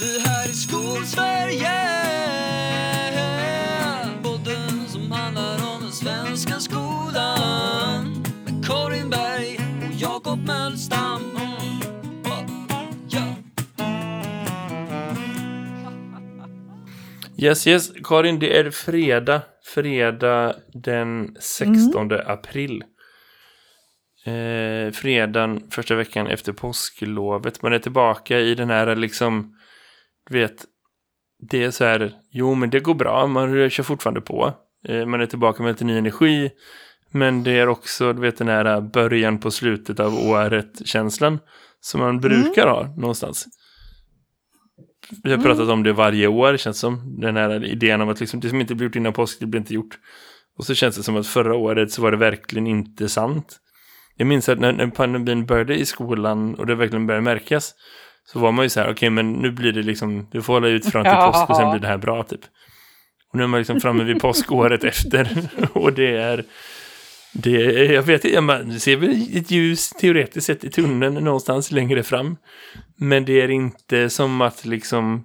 Det här är Skolsverige Podden som handlar om den svenska skolan Med Karin Berg och Jakob Mölstam Mm. Ja. Yes, yes. Karin, det är fredag. Fredag den 16 april. Eh, fredagen första veckan efter påsklovet. Man är tillbaka i den här liksom, vet, det är så här, jo men det går bra, man kör fortfarande på. Eh, man är tillbaka med lite ny energi. Men det är också, du vet, den här början på slutet av året-känslan. Som man brukar ha någonstans. Vi har pratat om det varje år, känns som. Den här idén om att liksom, det som inte blir gjort innan påsk, det blir inte gjort. Och så känns det som att förra året så var det verkligen inte sant. Jag minns att när, när pandemin började i skolan och det verkligen började märkas. Så var man ju så här, okej men nu blir det liksom, du får hålla ut fram till Ja. påsk och sen blir det här bra typ. Och nu är man liksom framme vid påskåret efter. Och det är, det är, jag vet inte, man ser väl ett ljus teoretiskt sett i tunneln någonstans längre fram. Men det är inte som att liksom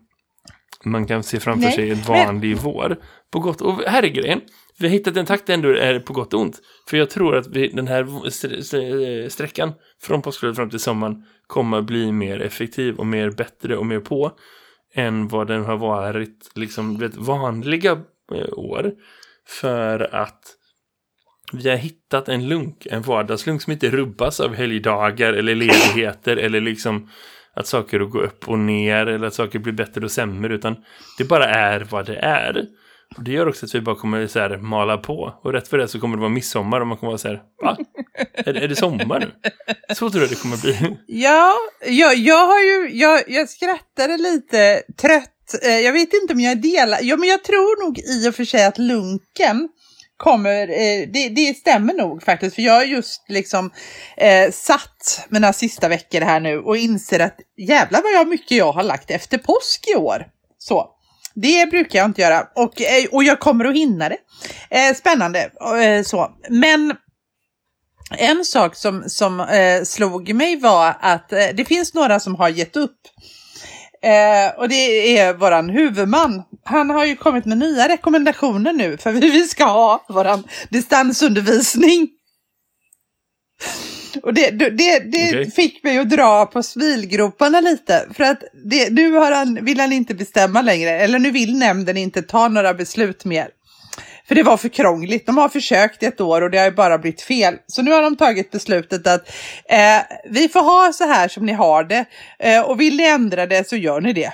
man kan se framför Nej, sig en vanlig vår. På gott och här är grejen. Vi har hittat en takt ändå är på gott och ont. För jag tror att vi, den här eh, sträckan från påsklovet fram till sommaren kommer bli mer effektiv och mer bättre och mer på än vad den har varit liksom vet, vanliga eh, år. För att vi har hittat en lunk, en vardagslunk som inte rubbas av helgdagar eller ledigheter eller liksom att saker går upp och ner eller att saker blir bättre och sämre utan det bara är vad det är. Och det gör också att vi bara kommer så här mala på. Och rätt för det så kommer det vara midsommar och man kommer vara så här, va? Är, är det sommar nu? Så tror jag det kommer bli. Ja, jag, jag har ju, jag, jag skrattade lite trött. Eh, jag vet inte om jag delar, ja men jag tror nog i och för sig att lunken kommer, eh, det, det stämmer nog faktiskt, för jag har just liksom eh, satt mina sista veckor här nu och inser att jävlar vad jag mycket jag har lagt efter påsk i år. Så. Det brukar jag inte göra och, eh, och jag kommer att hinna det. Eh, spännande. Eh, så. Men en sak som, som eh, slog mig var att eh, det finns några som har gett upp. Eh, och det är våran huvudman. Han har ju kommit med nya rekommendationer nu för vi ska ha våran distansundervisning. Och det, det, det, Okej. fick mig att dra på smilgroparna lite. För att det, nu har han, vill han inte bestämma längre. Eller nu vill nämnden inte ta några beslut mer. För det var för krångligt. De har försökt ett år och det har ju bara blivit fel. Så nu har de tagit beslutet att eh, vi får ha så här som ni har det. Eh, och vill ni ändra det så gör ni det.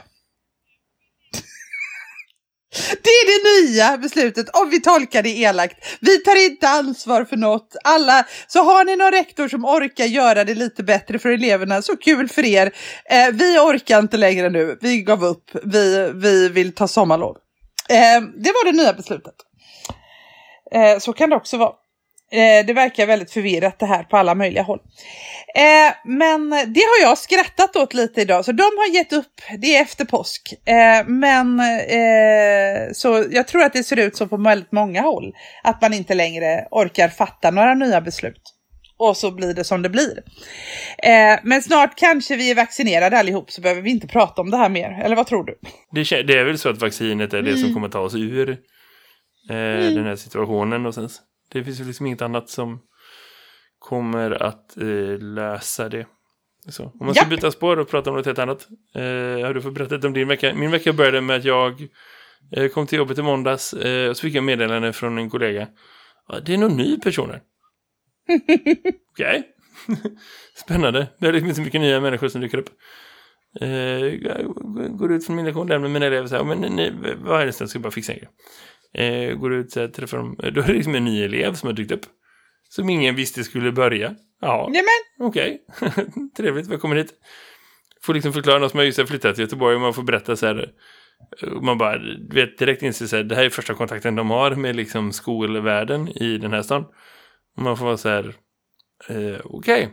Det är det nya beslutet, om vi tolkar det elakt. Vi tar inte ansvar för något. Alla, så har ni någon rektor som orkar göra det lite bättre för eleverna, så kul för er. Eh, vi orkar inte längre nu. Vi gav upp. Vi, vi vill ta sommarlov. Eh, det var det nya beslutet. Eh, så kan det också vara. Eh, det verkar väldigt förvirrat det här på alla möjliga håll. Eh, men det har jag skrattat åt lite idag, så de har gett upp. Det är efter påsk. Eh, men eh, så jag tror att det ser ut så på väldigt många håll. Att man inte längre orkar fatta några nya beslut. Och så blir det som det blir. Eh, men snart kanske vi är vaccinerade allihop så behöver vi inte prata om det här mer. Eller vad tror du? Det, det är väl så att vaccinet är det som kommer ta oss ur eh, den här situationen. Och sen, s- det finns ju liksom inget annat som kommer att eh, lösa det. Så. Om man ska Japp. byta spår och prata om något helt annat. Eh, har du fått berätta om din vecka? Min vecka började med att jag eh, kom till jobbet i måndags eh, och så fick jag meddelande från en kollega. "Ja, Det är någon ny person här. Okej. Spännande. Det är liksom inte så mycket nya människor som dyker upp. Eh, jag går ut från min lektion, lämnar mina elever så här, men ni, vad är det som jag ska bara fixa en grej. Eh, går ut så här, träffar dem. Eh, Då är det liksom en ny elev som har dykt upp. Som ingen visste skulle börja. Ja, okej. Trevligt, välkommen hit. Får liksom förklara något som jag just har flyttat till Göteborg och man får berätta så här. och Man bara, vet, direkt inser så här, det här är första kontakten de har med liksom skolvärlden i den här stan. Och man får vara så här, eh, okej.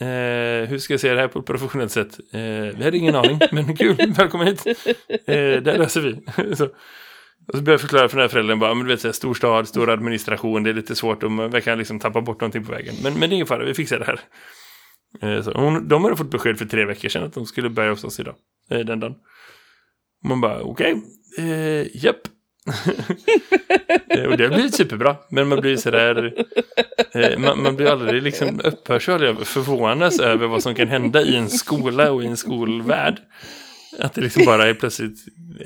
Eh, hur ska jag säga det här på ett professionellt sätt? Eh, vi hade ingen aning, men kul, välkommen hit. Eh, det löser vi. så. Och så började jag förklara för den här föräldern bara, men du vet, så här, stor stad, stor administration, det är lite svårt och man verkar liksom tappa bort någonting på vägen. Men, men det är ingen fara, vi fixar det här. Eh, så hon, de hade fått besked för tre veckor sedan att de skulle börja hos oss idag, eh, den dagen. Man bara, okej, eh, japp. Eh, och det har blivit superbra. Men man blir sådär, eh, man, man blir aldrig liksom upphörs över, förvånas över vad som kan hända i en skola och i en skolvärld. Att det liksom bara är plötsligt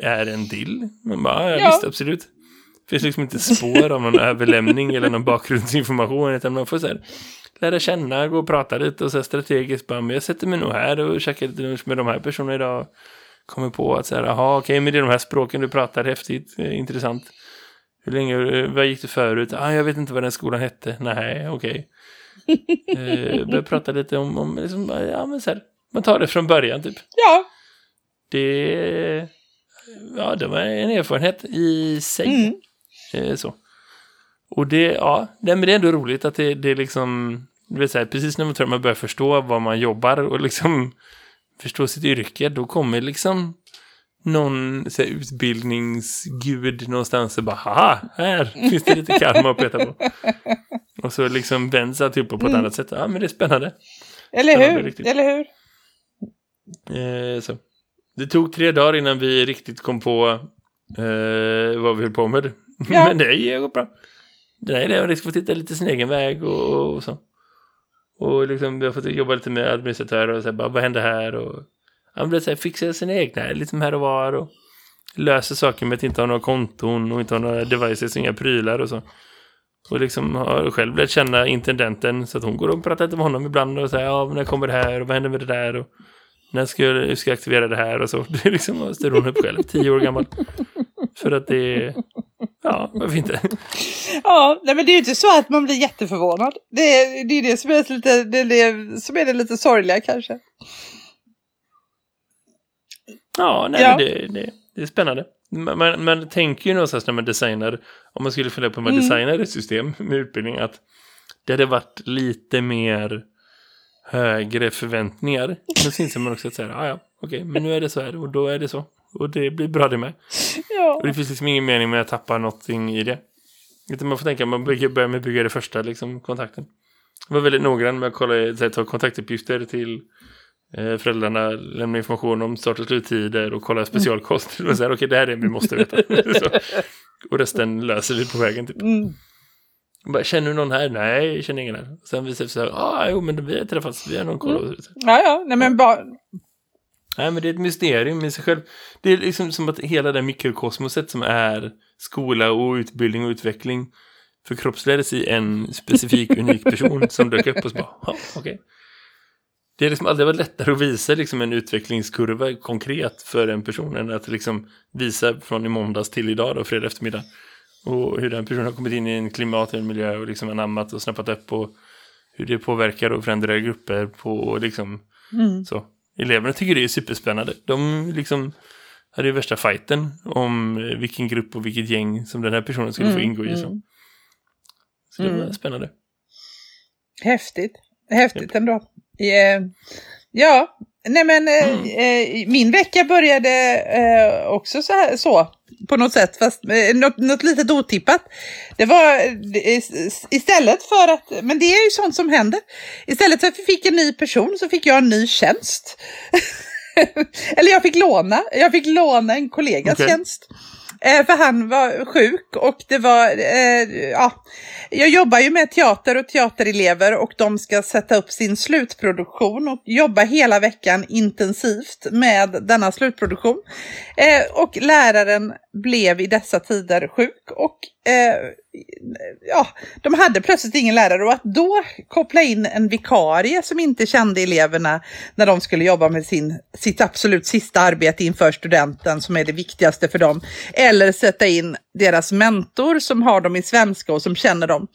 är en dill. Man bara, ja, Ja. visst, absolut. Det finns liksom inte spår av någon överlämning eller någon bakgrundsinformation. Utan man får så här, lära känna, gå och prata lite och så strategiskt bara, men jag sätter mig nog här och käkar lite lunch med de här personerna idag. Kommer på att så här, jaha, okej, men det är de här språken du pratar, häftigt, eh, intressant. Hur länge, eh, vad gick du förut? Ah, jag vet inte vad den skolan hette. Nej, okej. eh, börjar prata lite om, om liksom, ja men så här, man tar det från början typ. Ja, Det, ja, det var en erfarenhet i sig. Mm. Eh, så. Och det, ja, nej, men det är ändå roligt att det, det är liksom, vet så här, precis när man tror att man börjar förstå vad man jobbar och liksom förstå sitt yrke, då kommer liksom någon här, utbildningsgud någonstans och bara, haha, här finns det lite karma att peta på. Och så liksom vänds alltihopa på ett Mm. annat sätt. Ja, men det är spännande. eller Spännande, hur? riktigt. Eller hur? Eh, så. Det tog tre dagar innan vi riktigt kom på eh, vad vi höll på med. Ja. Men det har gått bra. Det är det, man liksom får titta lite sin egen väg och, och så. Och liksom, vi har fått jobba lite med administratörer och så här, bara, vad händer här? Och han blir så här, fixa sina egna liksom här och var och löser saker med att inte ha några konton och inte ha några devices, inga prylar och så. Och liksom har själv lärt känna intendenten så att hon går och pratar lite med honom ibland och säger ja, när kommer det här och vad händer med det där och när ska jag, ska aktivera det här och så. Det liksom, styr hon upp själv, tio år gammal. För att det är, ja, varför inte? Ja, nej, men det är ju inte så att man blir jätteförvånad. Det är det, är det, som, är lite, det, är det som är det lite sorgliga kanske. Ja, nej, Ja. Det, det, det är spännande. Man, man tänker ju någonstans när man designar, om man skulle fundera på hur man Mm. designar ett system med utbildning, att det hade varit lite mer högre förväntningar. Men så inser man också att säga, ja, ja, okej, men nu är det så här och då är det så. Och det blir bra det med. Ja. Och det finns liksom ingen mening med att tappa någonting i det. Utan man får tänka, man bygger, börjar med att bygga det första liksom, kontakten. Jag var väldigt noggrann med att kolla, så här, ta kontaktuppgifter till eh, föräldrarna, lämna information om start och sluttider och kolla specialkost. Och säga, okej, det här är det vi måste veta. så. Och resten löser vi på vägen. Typ. Mm. Bara, känner du någon här? Nej, jag känner ingen här. Sen visar det sig så här, ah, jo, men vi har träffats, vi har någon koll. Så. ja, ja, nej men bara, Nej, men det är ett mysterium i sig själv. Det är liksom som att hela det mikrokosmoset som är skola och utbildning och utveckling förkroppsligades i en specifik unik person som dök upp och så bara, ja, okej. Det är liksom aldrig varit lättare att visa liksom en utvecklingskurva konkret för en person än att liksom visa från i måndags till idag då, fredag eftermiddag. Och hur den personen har kommit in i en klimat, en miljö och liksom anammat och snappat upp och hur det påverkar och förändrar grupper på liksom mm. så. Eleverna tycker det är superspännande. De liksom hade ju värsta fighten om eh, vilken grupp och vilket gäng som den här personen skulle få Mm, ingå i. Så, mm. så det var Mm. spännande. häftigt. Häftigt ändå. Eh, ja, nej men eh, eh, min vecka började eh, också så, här, så på något sätt, fast eh, något, något litet otippat. Det var eh, is- istället för att, men det är ju sånt som händer. Istället för att vi fick en ny person så fick jag en ny tjänst. Eller jag fick låna, jag fick låna en kollegas Okej. tjänst. Eh, för han var sjuk och det var, eh, ja, jag jobbar ju med teater och teaterelever och de ska sätta upp sin slutproduktion och jobba hela veckan intensivt med denna slutproduktion. Eh, och läraren blev i dessa tider sjuk och eh, ja, de hade plötsligt ingen lärare och att då koppla in en vikarie som inte kände eleverna när de skulle jobba med sin, sitt absolut sista arbete inför studenten som är det viktigaste för dem. Eller sätta in deras mentor som har dem i svenska och som känner dem.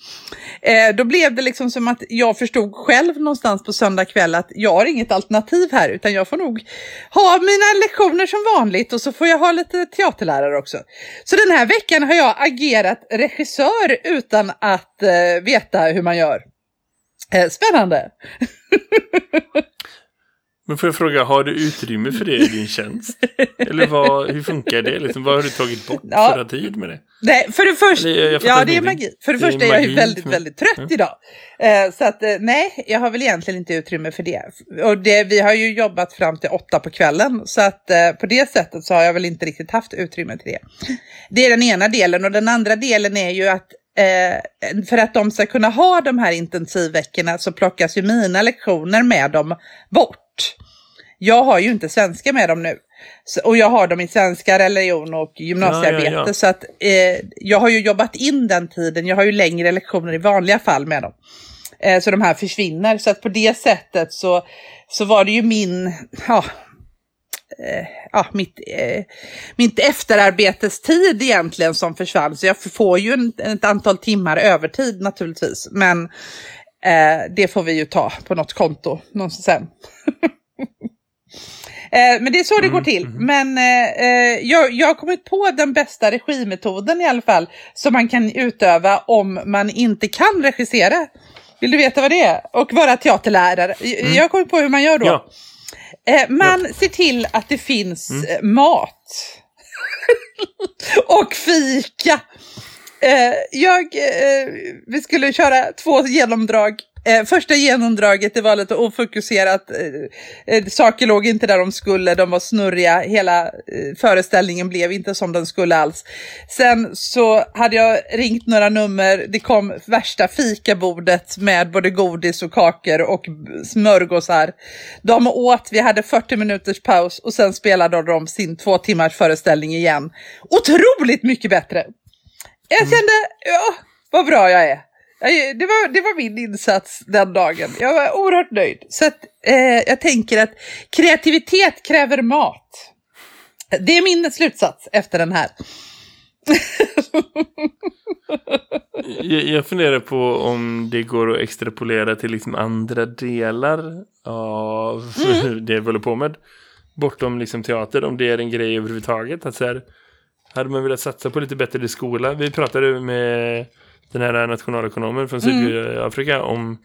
Eh, då blev det liksom som att jag förstod själv någonstans på söndag kväll att jag har inget alternativ här utan jag får nog ha mina lektioner som vanligt och så får jag ha lite teaterlärare också. Så den här veckan har jag agerat regissör utan att eh, veta hur man gör. Eh, spännande! Men får jag fråga, har du utrymme för det i din tjänst? Eller vad, hur funkar det? Liksom, vad har du tagit bort Ja. för att ha tid med det? Nej, för det första, ja det är magi. För det, Det är första är jag ju väldigt, väldigt trött Mm. idag. Eh, så att eh, nej, jag har väl egentligen inte utrymme för det. Och det, vi har ju jobbat fram till åtta på kvällen, så att eh, på det sättet så har jag väl inte riktigt haft utrymme till det. Det är den ena delen och den andra delen är ju att eh, för att de ska kunna ha de här intensivveckorna så plockas ju mina lektioner med dem bort. Jag har ju inte svenska med dem nu. Så, och jag har dem i svenska, religion och gymnasiearbete. Ja, ja, ja. Så att eh, jag har ju jobbat in den tiden. Jag har ju längre lektioner i vanliga fall med dem. Eh, så de här försvinner. Så att på det sättet så, så var det ju min, ja, eh, ja mitt, eh, mitt efterarbetestid egentligen som försvann. Så jag får ju en, ett antal timmar övertid naturligtvis. Men eh, det får vi ju ta på något konto någonstans sen. Eh, Men det är så det går till. Men eh, eh, jag, jag har kommit på den bästa regimetoden i alla fall. Som man kan utöva om man inte kan regissera. Vill du veta vad det är? Och vara teaterlärare. Jag- Jag kommit på hur man gör då. Ja, Eh, man ser till att det finns eh, mat. och fika. Eh, jag, eh, vi skulle köra två genomdrag. Eh, första genomdraget det var lite ofokuserat. Eh, eh, saker låg inte där de skulle, de var snurriga. Hela eh, föreställningen blev inte som den skulle alls. Sen så hade jag ringt några nummer. Det kom värsta fikabordet med både godis och kakor och smörgåsar. De åt, vi hade 40 minuters paus och sen spelade de sin två timmars föreställning igen. Otroligt mycket bättre. Jag kände, ja, vad bra jag är. Det var, det var min insats den dagen. Jag var oerhört nöjd. Så att, eh, jag tänker att kreativitet kräver mat. Det är min slutsats efter den här. jag, jag funderar på om det går att extrapolera till liksom andra delar av Mm. det vi håller på med. Bortom liksom teater, om det är en grej överhuvudtaget. Att så här, hade man velat satsa på lite bättre skola. Vi pratade med den här nationalekonomen från Mm. Sydafrika om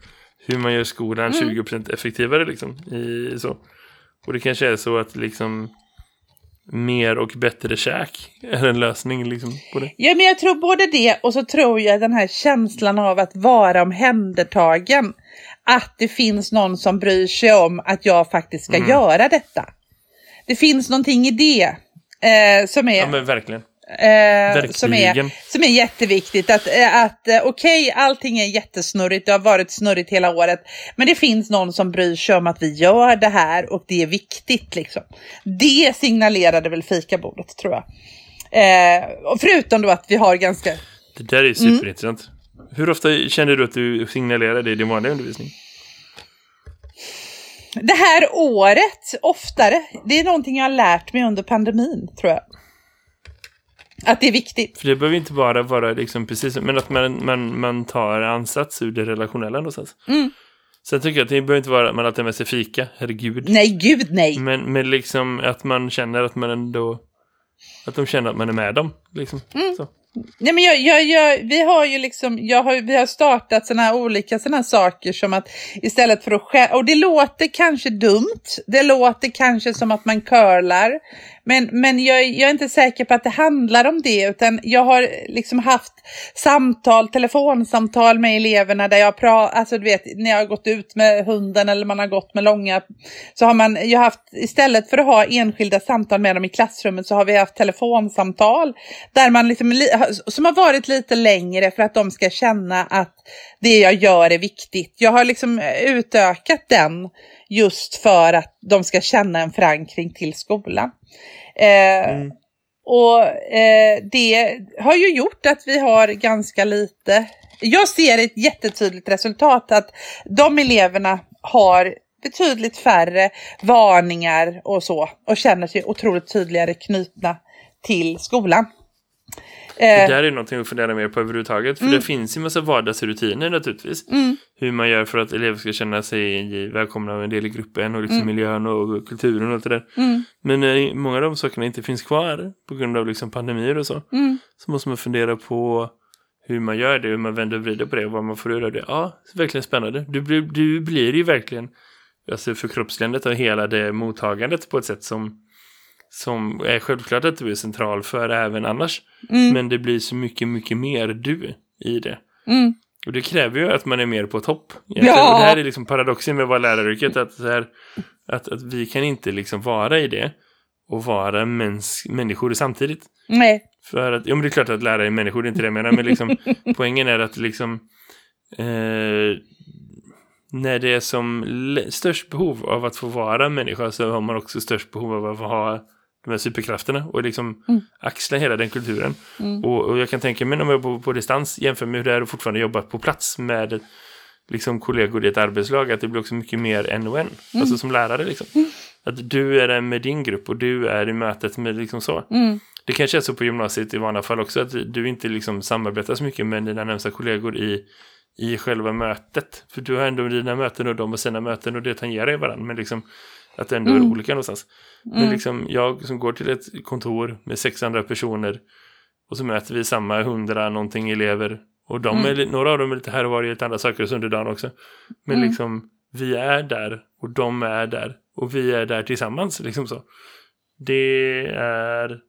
hur man gör skolan 20% effektivare liksom. I, så. Och det kanske är så att liksom mer och bättre käk är en lösning liksom på det. Ja, men jag tror både det och så tror jag den här känslan av att vara omhändertagen. Att det finns någon som bryr sig om att jag faktiskt ska Mm. göra detta. Det finns någonting i det eh, som är... Ja men verkligen. Eh, som, är, som är jätteviktigt. Att, eh, att eh, okej, allting är jättesnurrigt, det har varit snurrigt hela året. Men det finns någon som bryr sig om att vi gör det här och det är viktigt. Liksom. Det signalerade väl fikabordet tror jag. Eh, och förutom då att vi har ganska... Det där är ju superintressant. Hur ofta känner du att du signalerar det i din vanliga undervisning? Det här året, oftare, det är någonting jag har lärt mig under pandemin tror jag. Att det är viktigt. För det behöver inte bara vara liksom precis, men att man, man, man tar ansats ur det relationella någonstans. Mm. Sen tycker jag att det behöver inte vara att man alltid har med sig fika, herregud. Nej, gud nej. Men, men liksom att man känner att man ändå, att de känner att man är med dem. Liksom. Mm. Så. Nej, men jag, jag, jag, vi har ju liksom, jag har, vi har startat såna här olika såna här saker som att istället för att skära, och det låter kanske dumt, det låter kanske som att man curlar, men, men jag, jag är inte säker på att det handlar om det, utan jag har liksom haft samtal, telefonsamtal med eleverna där jag pratar, alltså du vet, när jag har gått ut med hunden eller man har gått med långa, så har man, jag har haft, istället för att ha enskilda samtal med dem i klassrummet så har vi haft telefonsamtal där man liksom, som har varit lite längre för att de ska känna att det jag gör är viktigt. Jag har liksom utökat den just för att de ska känna en förankring till skolan. Eh, Mm. Och eh, det har ju gjort att vi har ganska lite. Jag ser ett jättetydligt resultat att de eleverna har betydligt färre varningar och så och känner sig otroligt tydligare knutna till skolan. Det Eh, där är någonting att fundera mer på överhuvudtaget. För det finns ju massa vardagsrutiner naturligtvis. mm, Hur man gör för att elever ska känna sig välkomna och en del i gruppen och liksom Mm. miljön och kulturen och allt det där. mm, Men när många av de sakerna inte finns kvar på grund av liksom pandemier och så. mm. Så måste man fundera på hur man gör det, hur man vänder och vrider på det och vad man får ur av det. Ja, verkligen spännande. Du, blir- du blir ju verkligen alltså förkroppsligandet av hela det mottagandet på ett sätt som, som är självklart att du är central för även annars. Mm. Men det blir så mycket, mycket mer du i det. Mm. Och det kräver ju att man är mer på topp. egentligen. Ja. Och det här är liksom paradoxen med att vara läraryrket. Att, så här, att, att vi kan inte liksom vara i det och vara mäns människor samtidigt. Nej. För att, ja men det är klart att lärare är människor, det är inte det jag menar. Men liksom, poängen är att liksom eh, när det är som störst behov av att få vara människa så har man också störst behov av att ha de här superkrafterna och liksom Mm. axla hela den kulturen. Mm. Och, och jag kan tänka mig om jag bor på distans jämför med hur det är att fortfarande jobba på plats med liksom kollegor i ett arbetslag att det blir också mycket mer en och en. Alltså som lärare liksom. Att du är med din grupp och du är i mötet med liksom så. Mm. Det kanske är så på gymnasiet i vanliga fall också att du inte liksom samarbetar så mycket med dina närmsta kollegor i, i själva mötet. För du har ändå dina möten och de har sina möten och det tangerar ju varandra. Men liksom att det ändå är Mm. olika någonstans. Men Mm. liksom jag som går till ett kontor med 600 personer och så möter vi samma hundra någonting elever. Och de Mm. är, några av dem är lite här och var i lite andra saker under dagen också. Men Mm. liksom vi är där och de är där och vi är där tillsammans. Liksom så. Det är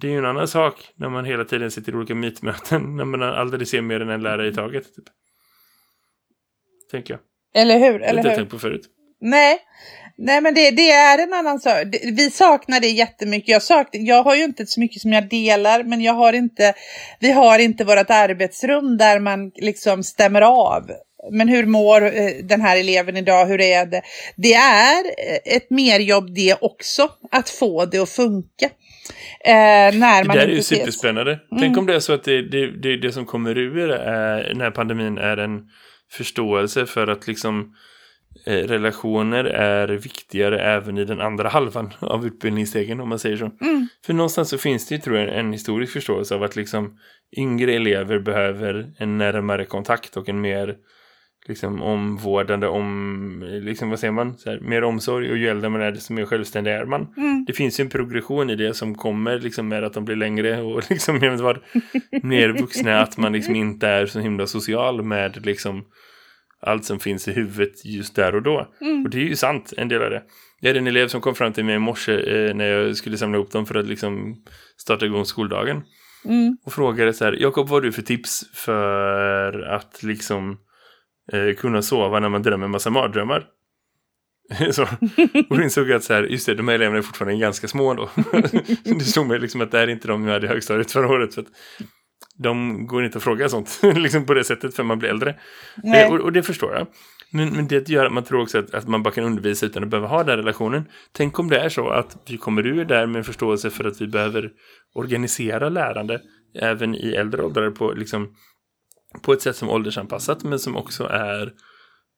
det är ju en annan sak när man hela tiden sitter i olika mytmöten. När man aldrig ser mer än en lärare i taget. Typ. Tänker jag. Eller hur? Det har Eller jag tänkt på förut. Nej. Nej, men det, det är en annan sak. Det- Vi saknar det jättemycket. Jag, sak, jag har ju inte så mycket som jag delar, men jag har inte, vi har inte vårt arbetsrum där man liksom stämmer av. Men hur mår eh, den här eleven idag? Hur är det? Det är eh, ett merjobb det också, att få det att funka. Eh, när Det man där är ju superspännande. Mm. Tänk om det är så att det, det, det, det som kommer ur är, den här pandemin är en förståelse för att liksom eh, relationer är viktigare även i den andra halvan av utbildningsstegen om man säger så. Mm. För någonstans så finns det ju tror jag en historisk förståelse av att liksom yngre elever behöver en närmare kontakt och en mer liksom omvårdande om, liksom vad säger man, så här, mer omsorg och ju äldre man är desto mer självständig är man. Mm. Det finns ju en progression i det som kommer liksom med att de blir längre och liksom mer vuxna, att man liksom inte är så himla social med liksom allt som finns i huvudet just där och då. Mm. Och det är ju sant, en del av det. Jag hade en elev som kom fram till mig i morse eh, när jag skulle samla ihop dem för att liksom starta igång skoldagen. Mm. Och frågade så här, Jakob vad har du för tips för att liksom eh, kunna sova när man drömmer en massa mardrömmar? så. Och då insåg jag att så här, just det, de här eleverna är fortfarande ganska små då. det slog mig liksom att det är inte de jag hade i högstadiet förra året. För att de går inte att fråga sånt liksom på det sättet för man blir äldre. Nej. Eh, och, och det förstår jag. Men, men det gör att man tror också att, att man bara kan undervisa utan att behöva ha den relationen. Tänk om det är så att vi kommer ur där med en förståelse för att vi behöver organisera lärande även i äldre åldrar på, liksom, på ett sätt som åldersanpassat men som också är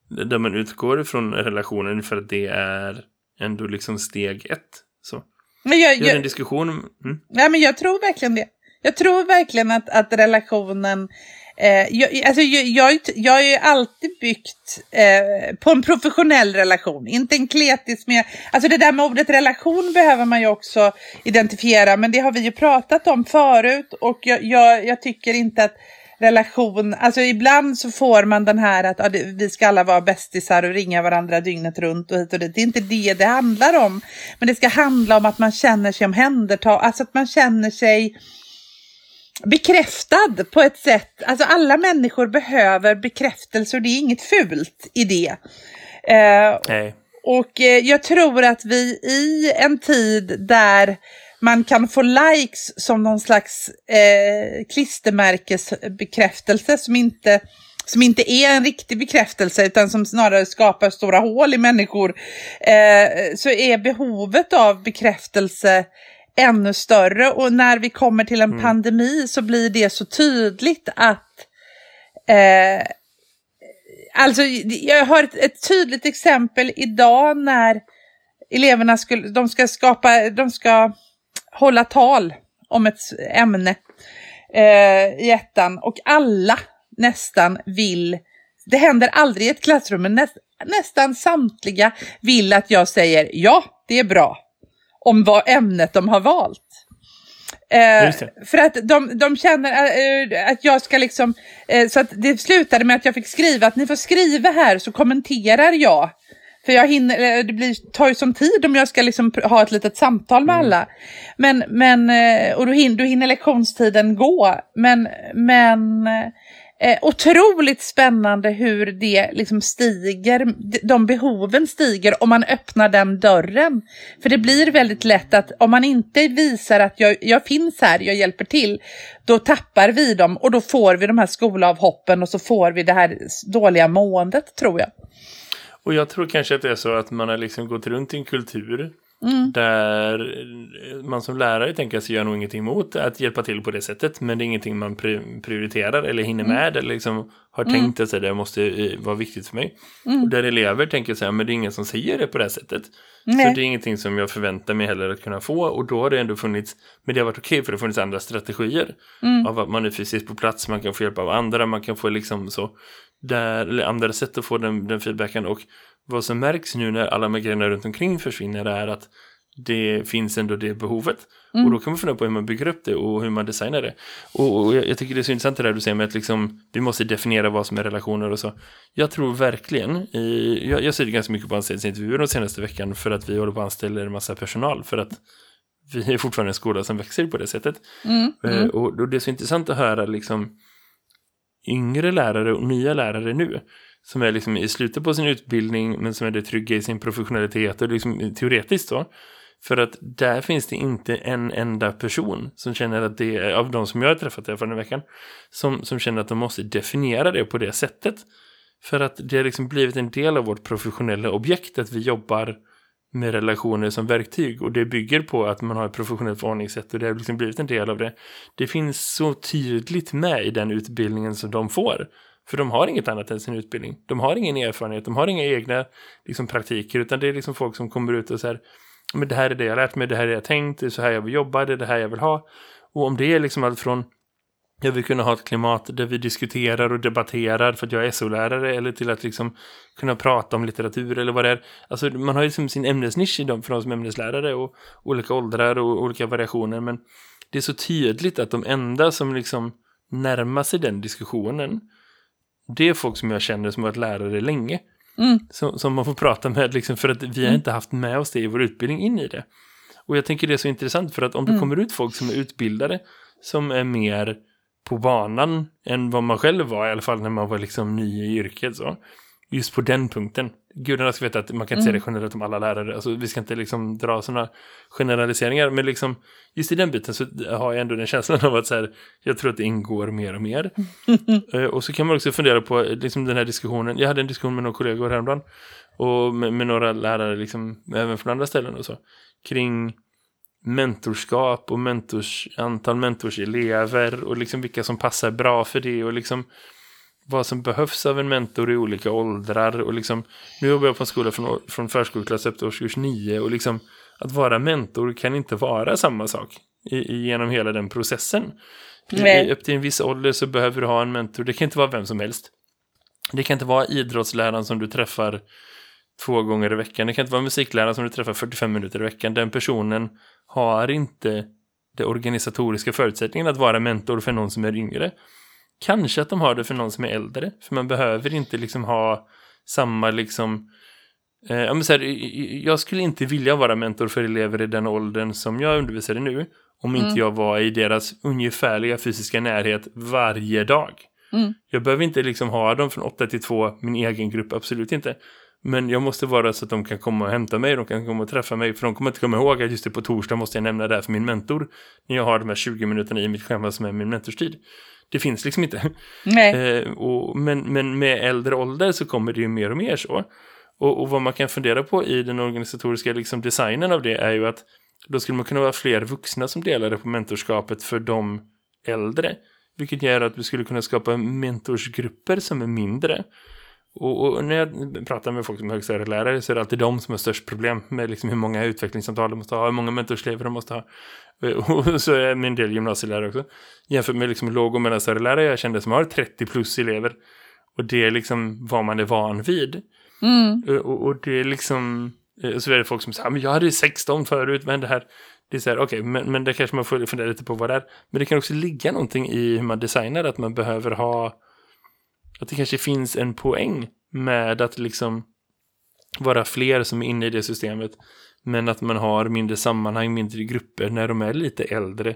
där man utgår från relationen för att det är ändå liksom steg ett. Så. Men jag, jag, en diskussion. Mm. Ja, men jag tror verkligen det. Jag tror verkligen att, att relationen... Eh, jag, alltså, jag, jag, jag har ju alltid byggt eh, på en professionell relation, inte en kletisk med... Alltså det där med ordet relation behöver man ju också identifiera, men det har vi ju pratat om förut och jag, jag, jag tycker inte att relation, alltså ibland så får man den här att ja, det, vi ska alla vara bästisar och ringa varandra dygnet runt och hit och dit. Det är inte det det handlar om. Men det ska handla om att man känner sig omhändertagen, alltså att man känner sig bekräftad på ett sätt. Alltså alla människor behöver bekräftelse och det är inget fult i det. Eh, Nej. och eh, jag tror att vi i en tid där man kan få likes som någon slags eh, klistermärkesbekräftelse som inte, som inte är en riktig bekräftelse utan som snarare skapar stora hål i människor eh, så är behovet av bekräftelse ännu större. Och när vi kommer till en pandemi så blir det så tydligt att eh, Alltså, jag har ett, ett tydligt exempel idag när eleverna skulle, de ska skapa, de ska hålla tal om ett ämne eh, i ettan. Och alla nästan vill, det händer aldrig i ett klassrum, men näst, nästan samtliga vill att jag säger ja, det är bra om vad ämnet de har valt. Eh, för att de, de känner eh, att jag ska liksom, eh, så att det slutade med att jag fick skriva att ni får skriva här så kommenterar jag För jag hinner, eller det blir, tar ju som tid om jag ska liksom ha ett litet samtal med alla. Men, men, eh, och då hinner, då hinner lektionstiden gå. Men, men eh, otroligt spännande hur det liksom stiger, de behoven stiger om man öppnar den dörren. För det blir väldigt lätt att om man inte visar att jag, jag finns här, jag hjälper till, då tappar vi dem och då får vi de här skolavhoppen och så får vi det här dåliga måendet tror jag. Och jag tror kanske att det är så att man har liksom gått runt i en kultur Mm. där man som lärare tänker sig gör nog ingenting emot att hjälpa till på det sättet. Men det är ingenting man pri- prioriterar eller hinner Mm. med eller liksom har tänkt att det måste vara viktigt för mig. Mm. Och där elever tänker sig, men det är ingen som säger det på det här sättet. Nej. Så det är ingenting som jag förväntar mig heller att kunna få. Och då har det ändå funnits, men det har varit okej för det har funnits andra strategier. Mm. Av att man är fysiskt på plats, man kan få hjälp av andra, man kan få liksom så. Där, eller andra sätt att få den, den feedbacken. Och vad som märks nu när alla de grejerna runt omkring försvinner är att det finns ändå det behovet. Mm. Och då kan man fundera på hur man bygger upp det och hur man designar det. Och, och jag, jag tycker det är så intressant det där du säger med att liksom, vi måste definiera vad som är relationer och så. Jag tror verkligen, i, jag, jag ser det ganska mycket på anställningsintervjuer de senaste veckan för att vi håller på att anställa en massa personal för att vi är fortfarande en skola som växer på det sättet. Mm. Eh, Mm. Och, och det är så intressant att höra liksom yngre lärare och nya lärare nu som är liksom i slutet på sin utbildning men som är det trygga i sin professionalitet och liksom teoretiskt så. För att där finns det inte en enda person som känner att det är, av de som jag har träffat här den veckan, som, som känner att de måste definiera det på det sättet. För att det har liksom blivit en del av vårt professionella objekt att vi jobbar med relationer som verktyg och det bygger på att man har ett professionellt förhållningssätt och det har liksom blivit en del av det. Det finns så tydligt med i den utbildningen som de får. För de har inget annat än sin utbildning. De har ingen erfarenhet, de har inga egna liksom, praktiker utan det är liksom folk som kommer ut och säger men det här är det jag har lärt mig, det här är det jag tänkt, det är så här jag vill jobba, det är det här jag vill ha. Och om det är liksom allt från jag vill kunna ha ett klimat där vi diskuterar och debatterar för att jag är SO-lärare eller till att liksom kunna prata om litteratur eller vad det är. Alltså man har ju liksom sin ämnesnisch i dem för de som är ämneslärare och olika åldrar och olika variationer men det är så tydligt att de enda som liksom närmar sig den diskussionen det är folk som jag känner som har varit lärare länge. Mm. Som, som man får prata med liksom för att vi har inte haft med oss det i vår utbildning in i det. Och jag tänker det är så intressant för att om det kommer ut folk som är utbildade som är mer på banan än vad man själv var i alla fall när man var liksom ny i yrket så. Just på den punkten. Gudarna ska veta att man kan inte säga det generellt om alla lärare. Alltså vi ska inte liksom dra sådana generaliseringar. Men liksom just i den biten så har jag ändå den känslan av att så här, jag tror att det ingår mer och mer. Eh, och så kan man också fundera på liksom den här diskussionen. Jag hade en diskussion med några kollegor häromdagen. Och med, med några lärare liksom, även från andra ställen och så. Kring mentorskap och mentors, antal mentorselever och liksom vilka som passar bra för det och liksom vad som behövs av en mentor i olika åldrar och liksom nu jobbar jag på en skola från, från förskoleklass upp till årskurs 9 och liksom att vara mentor kan inte vara samma sak i, genom hela den processen. I, upp till en viss ålder så behöver du ha en mentor, det kan inte vara vem som helst. Det kan inte vara idrottsläraren som du träffar två gånger i veckan. Det kan inte vara musikläraren som du träffar 45 minuter i veckan. Den personen har inte det organisatoriska förutsättningen att vara mentor för någon som är yngre. Kanske att de har det för någon som är äldre. För man behöver inte liksom ha samma liksom... Eh, ja, men så här, jag skulle inte vilja vara mentor för elever i den åldern som jag undervisar i nu. Om inte jag var i deras ungefärliga fysiska närhet varje dag. Mm. Jag behöver inte liksom ha dem från 8 till 2, min egen grupp, absolut inte. Men jag måste vara så att de kan komma och hämta mig, de kan komma och träffa mig, för de kommer inte komma ihåg att just det på torsdag måste jag nämna det här för min mentor. När jag har de här 20 minuterna i mitt schema som är min mentorstid. Det finns liksom inte. Nej. Eh, och, men, men med äldre ålder så kommer det ju mer och mer så. Och, och vad man kan fundera på i den organisatoriska liksom, designen av det är ju att då skulle man kunna vara fler vuxna som delade på mentorskapet för de äldre. Vilket gör att vi skulle kunna skapa mentorsgrupper som är mindre. Och, och när jag pratar med folk som är högstadielärare så är det alltid de som har störst problem med liksom hur många utvecklingssamtal de måste ha, hur många mentorslever de måste ha. Och så är min del gymnasielärare också. Jämfört med liksom låg- och mellanstadielärare jag kände som har 30 plus elever. Och det är liksom vad man är van vid. Mm. Och, och det är liksom, eh, så är det folk som säger, men jag hade 16 förut, men det här, det är så här, okej, men, men det kanske man får fundera lite på vad det är. Men det kan också ligga någonting i hur man designar, att man behöver ha, att det kanske finns en poäng med att liksom vara fler som är inne i det systemet. Men att man har mindre sammanhang, mindre grupper när de är lite äldre.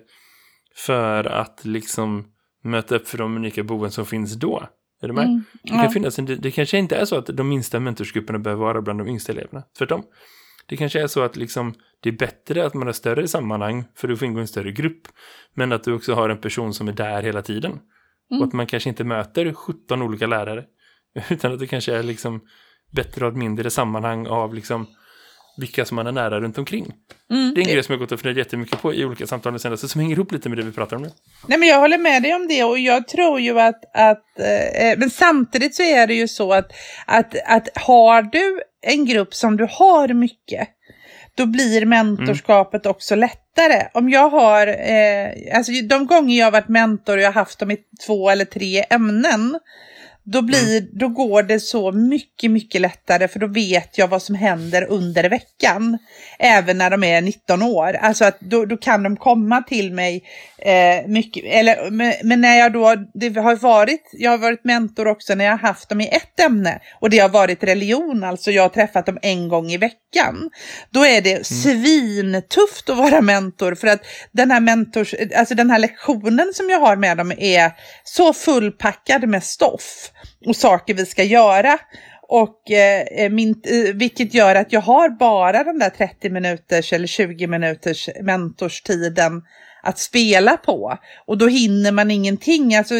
För att liksom möta upp för de unika behoven som finns då. Är du med? Mm, Det, kan ja. finnas en, det kanske inte är så att de minsta mentorsgrupperna behöver vara bland de yngsta eleverna. Tvärtom. Det kanske är så att liksom, det är bättre att man har större sammanhang för att få ingå i en större grupp. Men att du också har en person som är där hela tiden. Mm. Och att man kanske inte möter 17 olika lärare. Utan att det kanske är liksom bättre ett mindre sammanhang av liksom vilka som man är nära runt omkring. Mm. Det är en grej som jag gått och funderat jättemycket på i olika samtal den senaste som hänger ihop lite med det vi pratar om nu. Nej, men jag håller med dig om det och jag tror ju att, att eh, men samtidigt så är det ju så att, att, att har du en grupp som du har mycket, då blir mentorskapet också lättare. Om jag har, eh, alltså de gånger jag har varit mentor och jag har haft dem i två eller tre ämnen, då, blir, då går det så mycket, mycket lättare för då vet jag vad som händer under veckan. Även när de är 19 år. Alltså att då, då kan de komma till mig eh, mycket. Eller, men, men när jag då, det har varit, jag har varit mentor också när jag har haft dem i ett ämne. Och det har varit religion, alltså jag har träffat dem en gång i veckan. Då är det svintufft att vara mentor för att den här mentors, alltså den här lektionen som jag har med dem är så fullpackad med stoff och saker vi ska göra. Och eh, eh min, eh, vilket gör att jag har bara den där 30 minuters eller 20 minuters mentorstiden att spela på. Och då hinner man ingenting. Alltså,